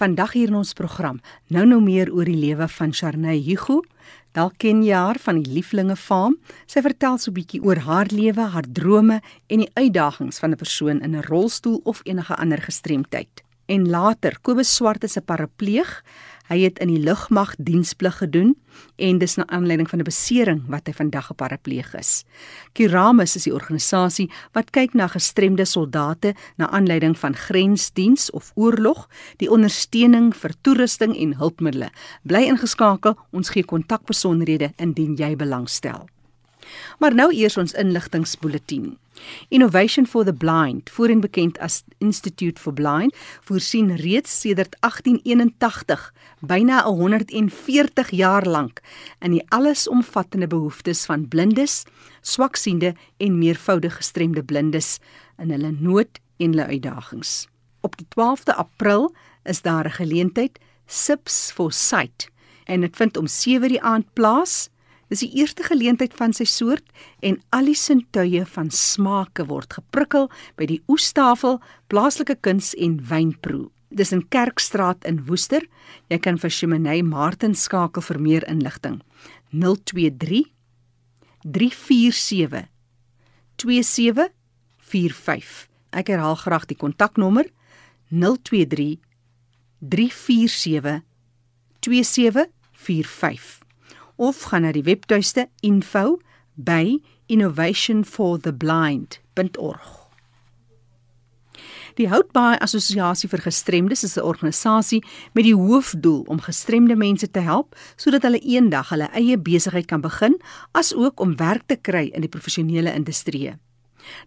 Vandag hier in ons program, nou nou meer oor die lewe van Sharnay Hugo. Dalk ken jy haar van die Lieflinge Farm. Sy vertel so 'n bietjie oor haar lewe, haar drome en die uitdagings van 'n persoon in 'n rolstoel of enige ander gestremdheid. En later, Kobus Swart is 'n parapleeg. Hy het in die lugmag diensplig gedoen en dis na aanleiding van 'n besering wat hy vandag 'n parapleeg is. Kiramus is die organisasie wat kyk na gestremde soldate na aanleiding van grensdiens of oorlog, die ondersteuning vir toerusting en hulpmiddels. Bly ingeskakel, ons gee kontakbesonderhede indien jy belangstel. Maar nou eers ons inligtingsbulletin. Innovation for the Blind, voorheen bekend as Institute for Blind, voorsien reeds sedert 1881, byna 140 jaar lank, in die allesomvattende behoeftes van blindes, swaksiende en meervoudig gestremde blindes in hulle nood en hulle uitdagings. Op die 12de April is daar 'n geleentheid Sips for Sight en dit vind om 7:00 die aand plaas Dis die eerste geleentheid van sy soort en al die sintuie van smake word geprikkel by die oestafel, plaaslike kuns en wynproe. Dis in Kerkstraat in Woester. Jy kan vir Shimeney Martin skakel vir meer inligting. 023 347 2745. Ek herhaal graag die kontaknommer 023 347 2745 of gaan na die webtuiste info@innovationfortheblind.org. Die Houtbaai Assosiasie vir Gestremdes is 'n organisasie met die hoofdoel om gestremde mense te help sodat hulle eendag hulle eie besigheid kan begin, asook om werk te kry in die professionele industrie.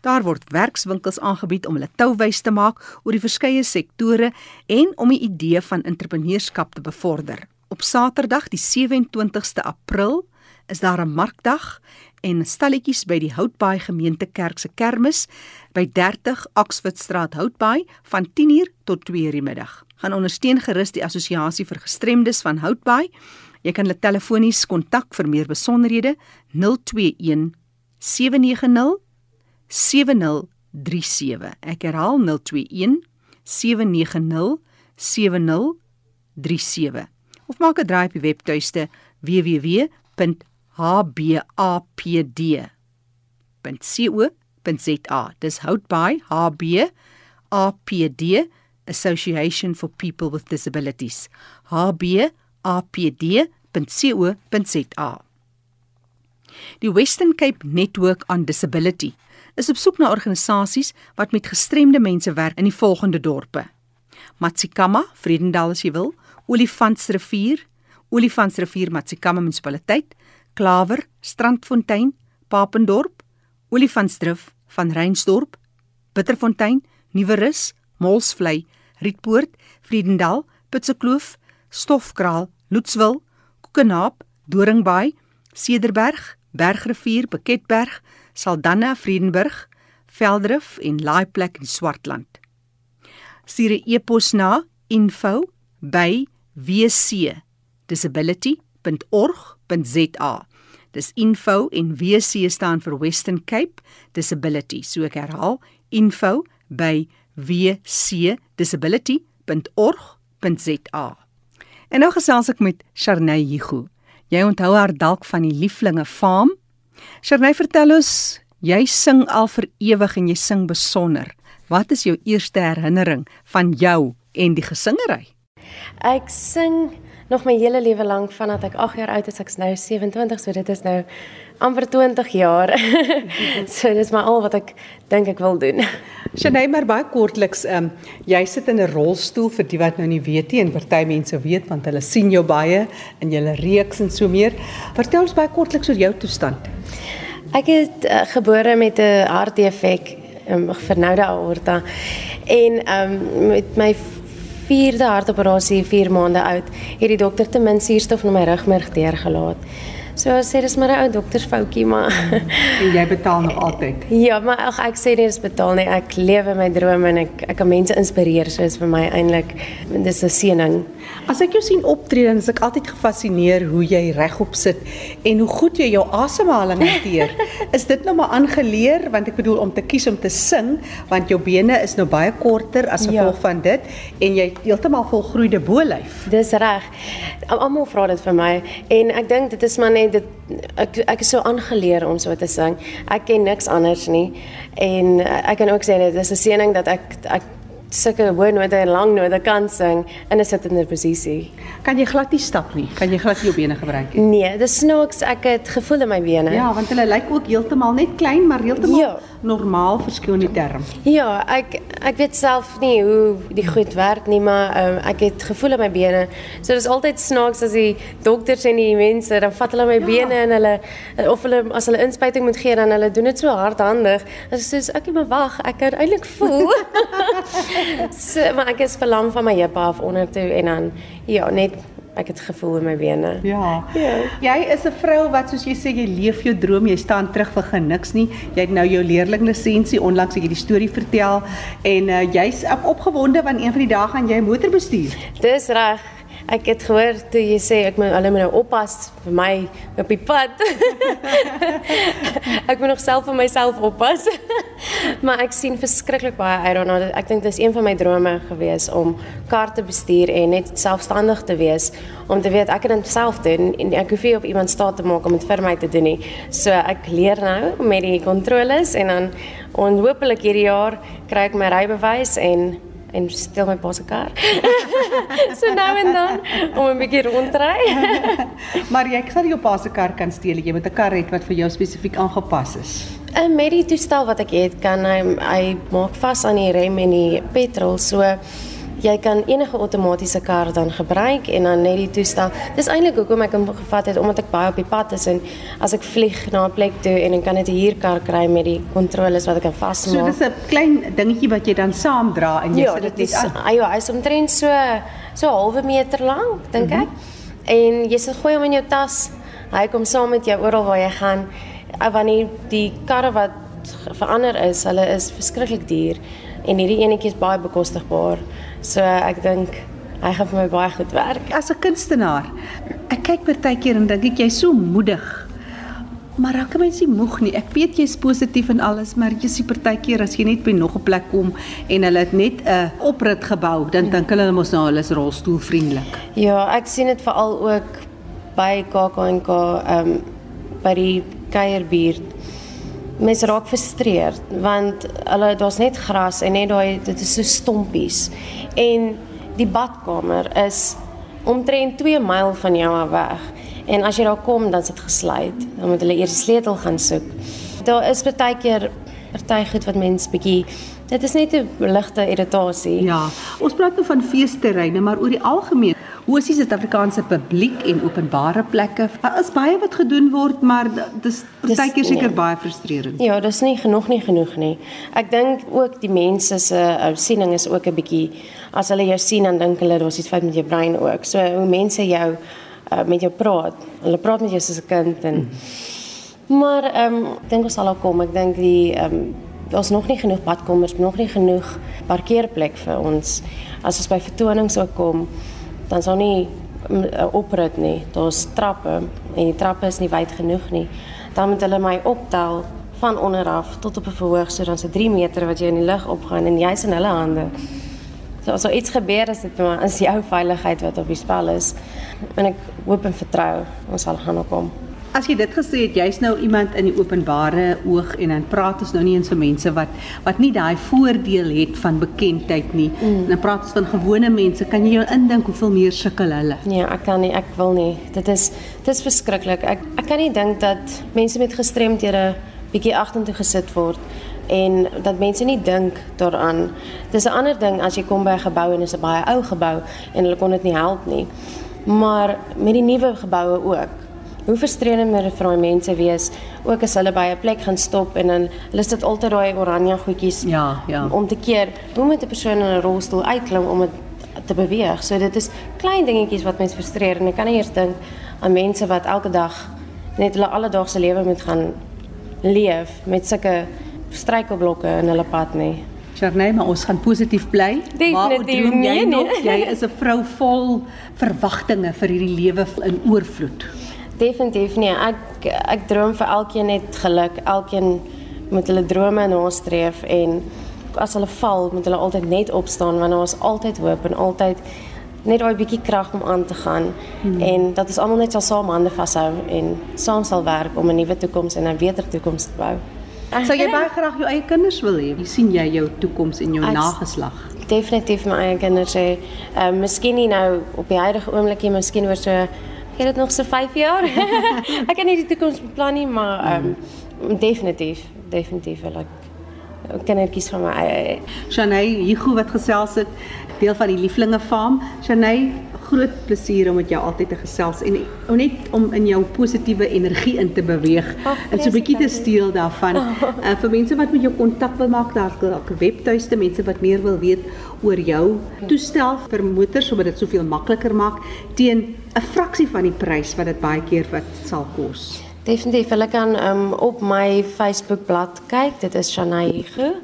Daar word werkswinkels aangebied om hulle touwys te maak oor die verskeie sektore en om die idee van entrepreneurskap te bevorder. Op Saterdag die 27ste April is daar 'n markdag en stalletjies by die Houtbaai Gemeentekerk se kermis by 30 Oxfordstraat Houtbaai van 10:00 tot 2:00 die middag. Gaan ondersteun gerus die assosiasie vir gestremdes van Houtbaai. Jy kan hulle telefonies kontak vir meer besonderhede 021 790 7037. Ek herhaal 021 790 7037 of maak 'n draai op die webtuiste www.hbapd.co.za. Dis hout by HBAPD Association for People with Disabilities. hbapd.co.za. Die Western Cape Network on Disability is op soek na organisasies wat met gestremde mense werk in die volgende dorpe: Matsikama, Vredendal as jy wil, Olifantsrivier, Olifantsrivier Matsikama munisipaliteit, Klawer, Strandfontein, Papendorp, Olifantsdrif van Reinsdorp, Bitterfontein, Nieuwerus, Molsvlei, Rietpoort, Vredendal, Putsekloof, Stofkraal, Loetswil, Koekenaap, Doringbaai, Cederberg, Bergrivier, Beketberg, Saldanha, Vredenburg, Veldrif en Laaiplek in Swartland. Stuur 'n e-pos na info@by wcdisability.org.za. Dis info en WC staan vir Western Cape Disability. So ek herhaal, info by wcdisability.org.za. En nou gesels ek met Sharnay Hugo. Jy onthou haar dalk van die Lieflinge Farm? Sharnay, vertel ons, jy sing al vir ewig en jy sing besonder. Wat is jou eerste herinnering van jou en die gesingery? Ek sing nog my hele lewe lank vandat ek 8 jaar oud is. Ek's nou 27, so dit is nou amper 20 jaar. so dis maar al wat ek dink ek wil doen. Shanay maar baie kortliks, ehm um, jy sit in 'n rolstoel vir die wat nou nie weet nie en party mense weet want hulle sien jou baie in julle reeks en so meer. Vertel ons baie kortliks oor jou toestand. Ek is uh, gebore met 'n hartdefek, 'n um, vernoude aorta en ehm um, met my vierde hartoperasie 4 maande oud, het die dokter te min suurstof na my rugmerg deurgelaat. So sê dis maar 'n ou doktersfoutjie, maar en jy betaal nog altyd. Ja, maar ag ek sê dit is betaal nie. Ek lewe my drome en ek ek kan mense inspireer, so is vir my eintlik dis 'n seëning. As ek jou sien optree, dan is ek altyd gefassineer hoe jy regop sit en hoe goed jy jou asemhaling hanteer. is dit nou maar aangeleer want ek bedoel om te kies om te sing want jou bene is nou baie korter as gevolg ja. van dit en jy heeltemal volgroeide bolyf. Dis reg. Almal vra dit vir my en ek dink dit is maar net dit ek ek is so aangeleer om so te sing. Ek ken niks anders nie en ek kan ook sê dit is 'n seëning dat ek ek sulke hoë note en lang note kan sing in 'n sittende posisie. Kan jy glad nie stap nie? Kan jy glad nie jou bene gebruik nie? Nee, dis snaaks, ek het gevoel in my bene. Ja, want hulle lyk ook heeltemal net klein, maar heeltemal ja. Normaal verskil in die term. Ja, ek ek weet self nie hoe die goed werk nie, maar um, ek het gevoel in my bene. So dis altyd snaaks as die dokters en die mense dan vat hulle my ja. bene en hulle of hulle as hulle inspuiting moet gee dan hulle doen dit so hardhandig. As ek sê ek moet wag, ek kan eintlik voel. so, maar ek is verlam van my heupe af onder toe en dan ja, net ek het gevoel in my bene. Ja. ja. Jy is 'n vrou wat soos jy sê jy leef jou droom, jy staan terug vir geniks nie. Jy het nou jou leerlinglisensie onlangs het jy die storie vertel en uh, jy's opgewonde want een van die dae gaan jy 'n motor bestuur. Dis reg. Ek het gehoor toe jy sê ek moet hulle moet nou oppas vir my op die pad. ek moet nog self vir myself oppas. maar ek sien verskriklik baie uit daarna. Ek dink dit is een van my drome gewees om kar te bestuur en net selfstandig te wees om te weet ek kan dit self doen en ek hoef nie op iemand staat te maak om dit vir my te doen nie. So ek leer nou met die kontroles en dan onhopelik hierdie jaar kry ek my rybewys en en stel my pa se kar. so nou en dan om 'n bietjie rondry. maar jy kan jou pa se kar kan steel. Jy moet 'n kar hê wat vir jou spesifiek aangepas is. 'n Met die toestel wat ek het, kan hy hy maak vas aan die rem en die petrol. So jy kan enige outomatiese kar dan gebruik en dan net die toestel. Dis eintlik hoekom ek hom gevat het omdat ek baie op die pad is en as ek vlieg na 'n plek toe en dan kan ek 'n huurkar kry met die kontroles wat ek kan vasmaak. So dis 'n klein dingetjie wat jy dan saam dra en jy ja, sit dit aan. Ja, ja, hy's omtrent so so 'n halwe meter lank, dink mm -hmm. ek. En jy sit gooi hom in jou tas. Hy kom saam met jou oral waar jy gaan. Wanneer die karre wat verander is, hulle is verskriklik duur en hierdie enetjie is baie bekostigbaar. So ek dink hy gaan vir my baie goed werk. As 'n kunstenaar, ek kyk partykeer en dink ek jy's so moedig. Maar raak mens nie moeg nie. Ek weet jy's positief en alles, maar jy sien partykeer as jy net by nog 'n plek kom en hulle het net 'n oprit gebou, dan dink hulle mos nou hulle is rolstoelvriendelik. Ja, ek sien dit veral ook by KAKNK, ehm um, by die kuierbuurt mense raak frustreerd want hulle daar's net gras en net daai dit is so stompies. En die badkamer is omtrent 2 myl van jou af weg. En as jy daar kom dan sit gesluit. Dan moet hulle eers die sleutel gaan soek. Daar is baie keer party goed wat mense bietjie dit is net 'n ligte irritasie. Ja ons praat nou van feesterreine maar oor die algemeen Hoe is die Suid-Afrikaanse publiek en openbare plekke? Daar is baie wat gedoen word, maar dis partykeer seker nee. baie frustrerend. Ja, dis nie genoeg nie genoeg nie. Ek dink ook die mense se uh, siening is ook 'n bietjie as hulle jou sien dan dink hulle daar's iets fout met jou brein ook. So hoe mense jou uh, met jou praat. Hulle praat met jou soos 'n kind en hmm. maar ehm um, ek dink ons sal al kom. Ek dink die ehm um, daar's nog nie genoeg badkamers, nog nie genoeg parkeerplek vir ons as ons by vertonings ook kom dan sou nie mm, oprit nie. Daar's trappe en die trappe is nie wyd genoeg nie. Dan moet hulle my optel van onder af tot op 'n verhoog so dan se 3 meter wat jy in die lug opgaan en jy's in hulle hande. So as iets gebeur is dit maar is jou veiligheid wat op die spel is. En ek hoop en vertrou ons sal gaan kom. As jy dit gesê het, jy's nou iemand in die openbare oog en dan praat ons nou nie eens vir mense wat wat nie daai voordeel het van bekendheid nie. Mm. Dan praat ons van gewone mense. Kan jy jou indink hoeveel meer sukkel hulle? Nee, ek kan nie, ek wil nie. Dit is dit is verskriklik. Ek ek kan nie dink dat mense met gestremdhede bietjie agtertoe gesit word en dat mense nie dink daaraan. Dis 'n ander ding as jy kom by 'n gebou en dit is 'n baie ou gebou en hulle kon dit nie help nie. Maar met die nuwe geboue ook hoe frustrerend moet dit vir daai mense wees ook as hulle by 'n plek gaan stop en dan hulle sit altyd daai oranje goedjies ja ja om te keer hoe moet 'n persoon in 'n rolstoel uitklim om dit te beweeg so dit is klein dingetjies wat mense frustreer en ek kan nie eers dink aan mense wat elke dag net hulle alledaagse lewe moet gaan leef met sulke struikelblokke in hulle pad nie Charney, maar ons gaan positief bly. Definitief droom jy nee, nog? nee. Jy is 'n vrou vol verwagtinge vir hierdie lewe in oorvloed. Definitief nee. Ek ek droom vir elkeen net geluk. Elkeen moet hulle drome nastreef en as hulle val, moet hulle altyd net opstaan want daar is altyd hoop en altyd net daai bietjie krag om aan te gaan hmm. en dat ons almal net sal saam hande vashou en saam sal werk om 'n nuwe toekoms en 'n beter toekoms te bou. Sou jy baie graag jou eie kinders wil hê? Wie sien jy jou toekoms en jou Ek- nageslag? Definitief my eie kinders hê. Ehm uh, miskien nie nou op die huidige oomblik nie, miskien oor so ek het dit nog so 5 jaar. ek kan nie die toekoms beplan nie, maar um, definitief, definitief wil ek kindertjies van my eie hê. Shanay Hugo wat gesels het, deel van die Lieflinge Farm. Shanay, groot plesier om met jou altyd te gesels en om net om in jou positiewe energie in te beweeg Ag, en so 'n bietjie te steel daarvan. Uh, vir mense wat met jou kontak wil maak, daar's dalk 'n webtuiste, mense wat meer wil weet oor jou toestel vir motors sodat dit soveel makliker maak teen 'n fraksie van die prys wat dit baie keer wat sal kos. Definitief, hulle kan um, op my Facebook bladsy kyk. Dit is Shanay Hugo.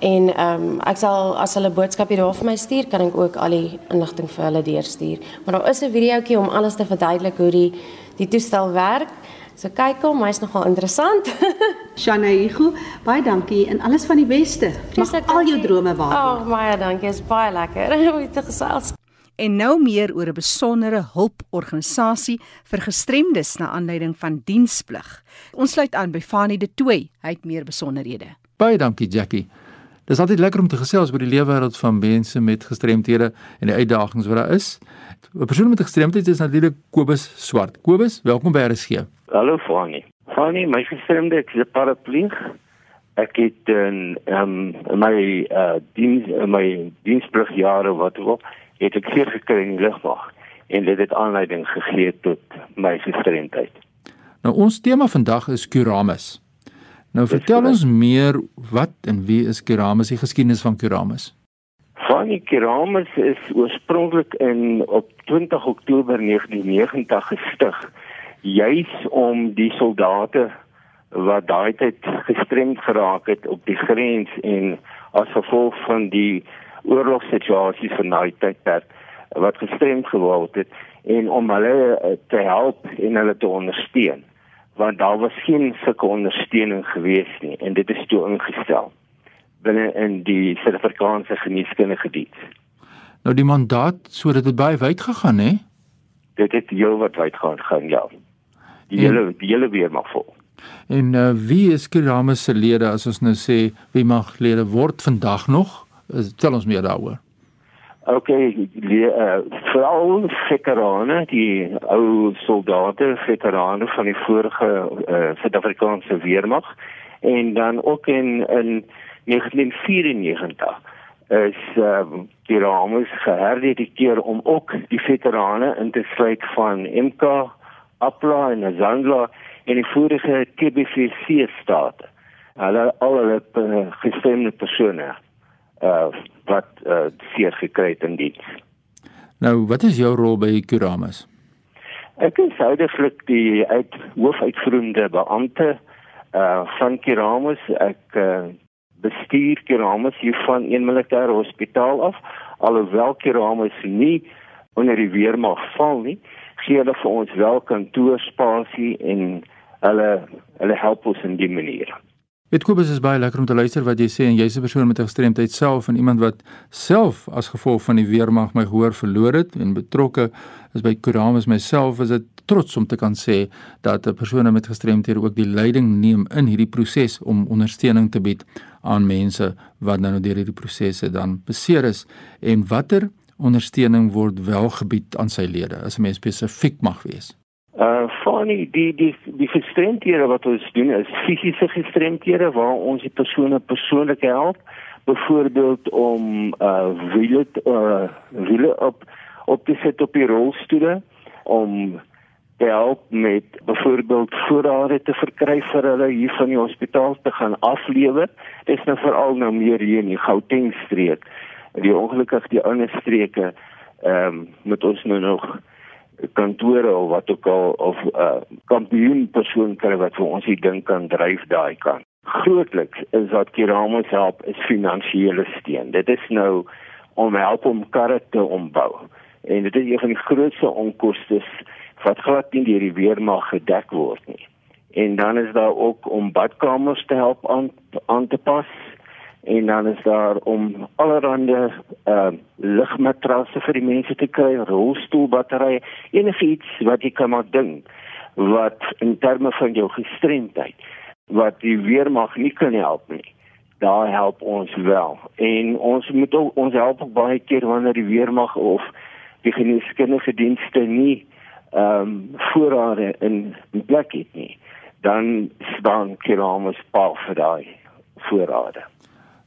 En ehm um, ek sal as hulle boodskapie daar vir my stuur, kan ek ook al die inligting vir hulle deurstuur. Maar daar is 'n videoetjie om alles te verduidelik hoe die die toestel werk. So kyk hom, hy's nogal interessant. Shanay Hugo, baie dankie en alles van die beste. Mag al jou drome waar word. Ag, baie dankie. Is baie lekker om te gesels. En nou meer oor 'n besondere hulporganisasie vir gestremdes na aanleiding van diensplig. Ons sluit aan by Fanie De Tooy. Hy het meer besonderhede. Baie dankie Jackie. Dis altyd lekker om te gesels oor die lewenswêreld van mense met gestremthede en die uitdagings wat daar is. 'n Persoon met 'n gestremdheid is natuurlik Kobus Swart. Kobus, welkom by RSG. Hallo Fanny. Fanny, my gestremde ek is 'n parapleeg. Ek het in um, my uh diens in my dienspligjare wat ook het ek seer gekry in die lugmag en dit het aanleiding gegee tot my gestremdheid. Nou ons tema vandag is Kuramus. Nou vertel ons meer wat en wie is Kuramus, die geskiedenis van Kuramus. Fanny Keramus is oorspronklik in op 20 Oktober 1990 gestig juis om die soldate wat daai tyd gestremd geraak het op die grens en as gevolg van die oorlogssituasie van daai tydperk wat gestremd geword het en om hulle eh, te help en hulle te ondersteun want daar was geen sulke ondersteuning gewees nie en dit is toe ingestel binne in die Suid-Afrikaanse geneeskundige diens. Nou die mandaat sodat dit baie wyd gegaan hè. Dit het heel wat wyd gaan gaan ja. Die En- hele die hele weer mag vol. En uh, wie is Kuramus se lede as ons nou sê wie mag lede word vandag nog? Uh, tel ons meer daaroor. Okay, die uh, veral veterane, die ou soldate, veterane van die vorige uh, Suid-Afrikaanse weermag en dan ook in in 1994 is uh, die rames geherdedikeer om ook die veterane in te sluit van MK, APLA en Azangla en die vorige TBVC state. Hulle al hulle uh, gestemde persone uh wat uh seer gekry het in diens. Nou, wat is jou rol by Kuramus? Ek is huidigelik die uit hoofuitvoerende beampte uh van Keramus. Ek uh bestuur Keramus hier van een militêre hospitaal af. Alhoewel Keramus nie onder die weermag val nie, gee hulle vir ons wel kantoorspasie en hulle hulle help ons in die manier. Dit Kobus is baie lekker om te luister wat jy sê en jy's 'n persoon met 'n gestremdheid self en iemand wat self as gevolg van die weermag my gehoor verloor het en betrokke is by Kuramus myself is dit trots om te kan sê dat 'n persoon met gestremdhede ook die leiding neem in hierdie proses om ondersteuning te bied aan mense wat nou deur hierdie prosesse dan beseer is en watter ondersteuning word wel gebied aan sy lede as 'n mens spesifiek mag wees. Uh funny die die die gestremdhede wat ons doen is fisiese gestremdhede waar ons die persone persoonlik help byvoorbeeld om uh wiele uh wiele op op te sit op die rolstoele om te help met byvoorbeeld voorrade te verkry vir hulle hier van die hospitaal te gaan aflewer dis nou veral nou meer hier in die Gauteng streek die ongelukkig die ander streke ehm um, moet ons nou nog kantore of wat ook al of 'n uh, kampioen persoon kry wat vir ons die ding kan dryf daai kant. grootliks is wat Kiramus help is finansiële steun. Dit is nou om help om karre te ombou. En dit is een van die grootste onkoste wat glad nie deur die weermag gedek word nie. En dan is daar ook om badkamers te help aan aan te pas en dan is daar om allerlei uh ligmatrasse vir die mense te kry, rolstoelbatterye, enigiets wat jy kan maar dink wat in terme van jou gestremdheid wat die weermag nie kan help nie. Daar help ons wel. En ons moet ook ons help ook baie keer wanneer die weermag of die geneeskundige dienste nie ehm um, voorrade in, plek het nie. Dan staan Kiramus paal vir daai voorrade.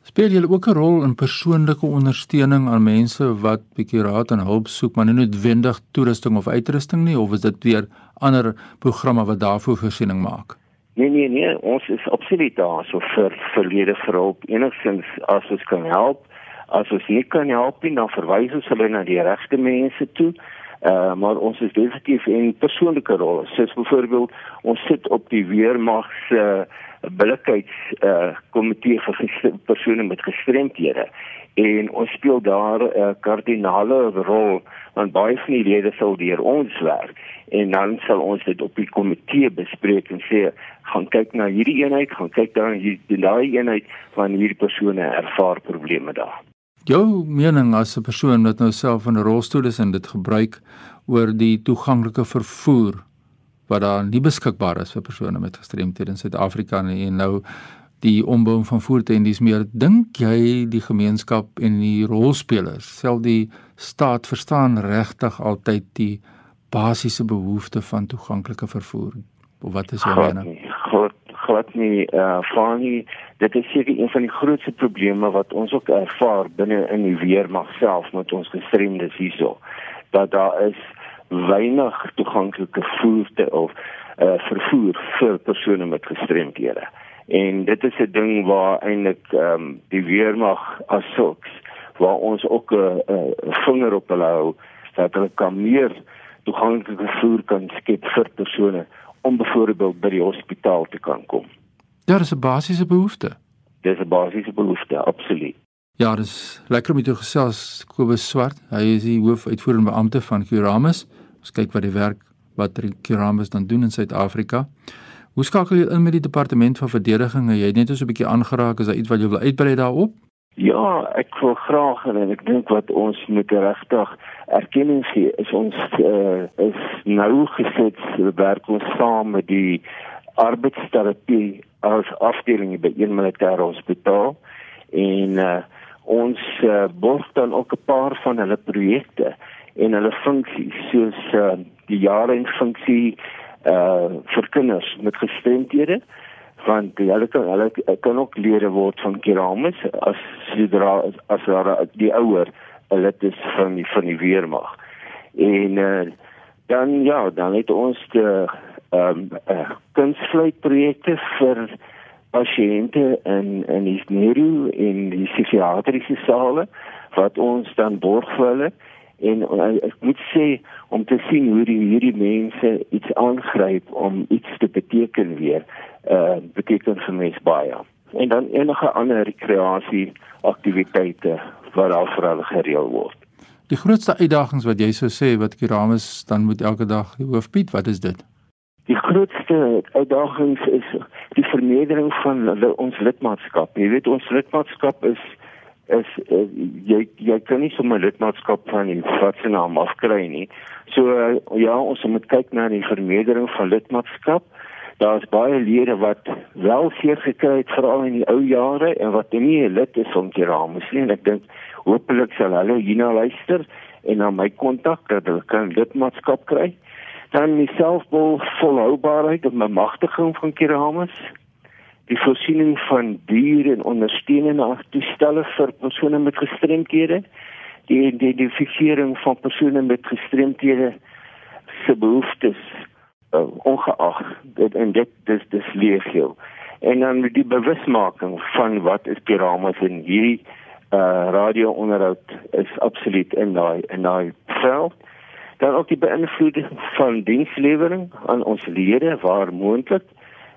Speel julle ook 'n rol in persoonlike ondersteuning aan mense wat bietjie raad en hulp soek, maar nie noodwendig toerusting of uitrusting nie, of is dit weer ander programme wat daarvoor voorsiening maak? Nee nee nee, ons is absoluut daar so vir verlede hulp. Enigstens as ons kan help, as ons nie kan help nie, dan verwys ons hulle na die regte mense toe. Uh, maar ons is definitief in persoonlike rolle. Soos byvoorbeeld ons sit op die weermag se uh, billikheids uh, komitee vir persone met gestremthede. En ons speel daar 'n uh, kardinale rol want baie van die lede sal deur ons werk. En dan sal ons dit op die komitee bespreek en sê gaan kyk na hierdie eenheid gaan kyk dan hierdie daai eenheid van hierdie persone ervaar probleme daar jou mening as 'n persoon wat nou self in 'n rolstoel is en dit gebruik oor die toeganklike vervoer wat daar nie beskikbaar is vir persone met gestremthede in Suid-Afrika nie en nou die ombou van voertuie en dis meer dink jy die gemeenskap en die rolspelers self die staat verstaan regtig altyd die basiese behoefte van toeganklike vervoer? Of wat is jou mening? God God nie eh uh, funny dit is seker een van die grootste probleme wat ons ook ervaar binne in die weermag self met ons gestremdes hierso dat daar is weinig toeganklike voertuie of uh, vervoer vir persone met gestremdhede. En dit is 'n ding waar eintlik ehm um, die weermag as sulks waar ons ook 'n uh, uh, vinger op hulle hou dat hulle kan meer toeganklike vervoer kan skep vir persone om byvoorbeeld by die hospitaal te kan kom. Ja, dis 'n basiese behoefte. Dis 'n basiese behoefte, absoluut. Ja, dis lekker om jou gesels Kobus Swart. Hy is die hoofuitvoerende beampte van Curamus. Ons kyk wat die werk wat Curamus dan doen in Suid-Afrika. Hoe skakel jy in met die departement van verdediging? Jy het net so 'n bietjie aangeraak, is daar iets wat jy wil uitbrei daarop? Ja, ek wil graag en ek dink wat ons moet regtig erkenning gee is ons uh, is nou gesit werk ons saam met die arbeidsterapie as afdeling by een militêre hospitaal en uh, ons uh, borg dan ook 'n paar van hulle projekte en hulle funksies soos uh, die jare en funksie uh vir kinders met gestremdhede want hulle kan hulle kan ook lede word van keramis as sodra as hulle die ouer hulle dit is van die van die weermag. En uh, dan ja dan het ons die ehm um, uh, kunstvlei-projekte vir pasiënte in in die neuro en die psigiatriese sale wat ons dan borg vir hulle. En uh, ek moet sê om te sien hoe die hierdie mense iets aangryp om iets te beteken weer uh beteken vir mense baie. En dan enige ander rekreasie aktiwiteite wat al vir hulle gereël word. Die grootste uitdagings wat jy sou sê wat Kiramus dan moet elke dag hoof bied wat is dit Die grootste uitdagings is die vernedering van ons lidmaatskap. Jy weet ons lidmaatskap is is uh, jy jy kan nie sommer lidmaatskap van die watse naam afkry nie. So uh, ja, ons moet kyk na die vernedering van lidmaatskap. Daar's baie lede wat wel seer gekry het veral in die ou jare en wat nie 'n lid is om te raam. Miskien ek dink hopelik sal hulle hierna luister en na my kontak dat hulle kan lidmaatskap kry dan die selfbou volhoubaarheid en bemagtiging van keramis die voorsiening van diere en ondersteunende toestelle vir persone met gestremthede. Die identifisering van persone met gestremthede se behoeftes uh, ongeag dit en dit dis dis legio. En dan die bewusmaking van wat is keramis en hierdie uh, radio onderhoud is absoluut in daai in daai veld dan ook die beïnvloeding van dienslewering aan ons lede waar moontlik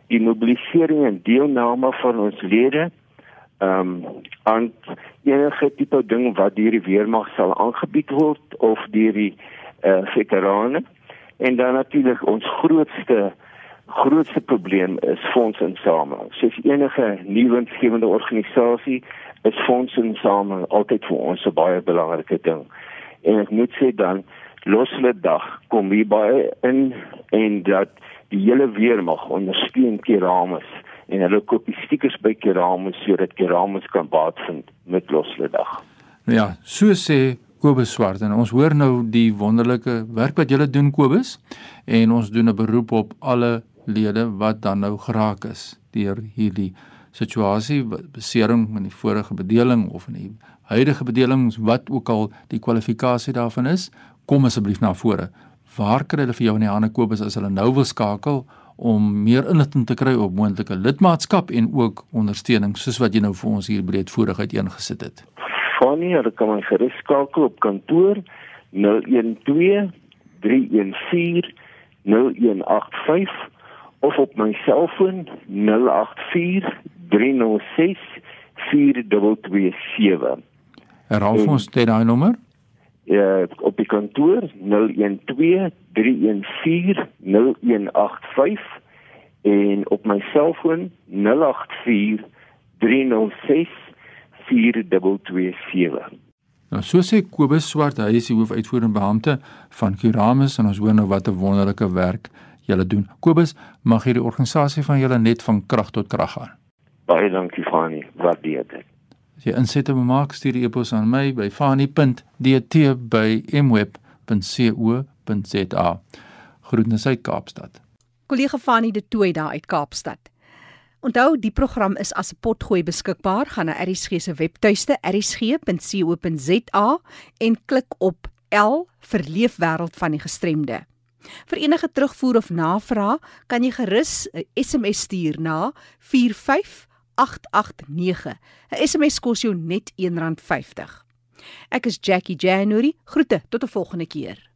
die mobilisering en deelname van ons lede ehm um, aan enige tipe ding wat deur die weermag sal aangebied word of deur die eh uh, veterane en dan natuurlik ons grootste grootste probleem is fondsinsameling. Soos enige nuwensgewende organisasie is fondsinsameling altyd vir ons 'n baie belangrike ding. En ek moet sê dan losle dag kom hier baie in en dat die hele weermag ondersteun Keramus en hulle koop die stiekers by Keramus sodat Keramus kan baat vind met losle dag. Nou ja, so sê Kobus Swart en ons hoor nou die wonderlike werk wat julle doen Kobus en ons doen 'n beroep op alle lede wat dan nou geraak is deur hierdie situasie besering in die vorige bedeling of in die huidige bedelings wat ook al die kwalifikasie daarvan is kom asseblief na vore waar kry hulle vir jou in die hande koop as hulle nou wil skakel om meer inligting te kry op moontlike lidmaatskap en ook ondersteuning soos wat jy nou vir ons hier breedvoerig uiteengesit het Fanny hulle kan my gerus skakel op kantoor 012 314 0185 of op my selfoon 084 306 4227. Herhaal vir ons dit daai nommer? Ja, op die kantoor 012 314 0185 en op my selfoon 084 306 4227. Nou so sê Kobus Swart, hy is die hoofuitvoerende beampte van Kuramus en ons hoor nou wat 'n wonderlike werk julle doen. Kobus, mag hierdie organisasie van julle net van krag tot krag gaan. Baie dankie Fani, waardeer dit. As jy insette maak, stuur die e-pos aan my by fani.dt@mweb.co.za. Groetens uit Kaapstad. Kollega Fani de Tooi daar uit Kaapstad. Onthou, die program is as 'n potgooi beskikbaar. Gaan na ERSG se webtuiste ersg.co.za en klik op L vir Leefwêreld van die Gestremde. Vir enige terugvoer of navraag kan jy gerus 'n SMS stuur na 45889. 'n SMS kos jou net R1.50. Ek is Jackie January. Groete tot 'n volgende keer.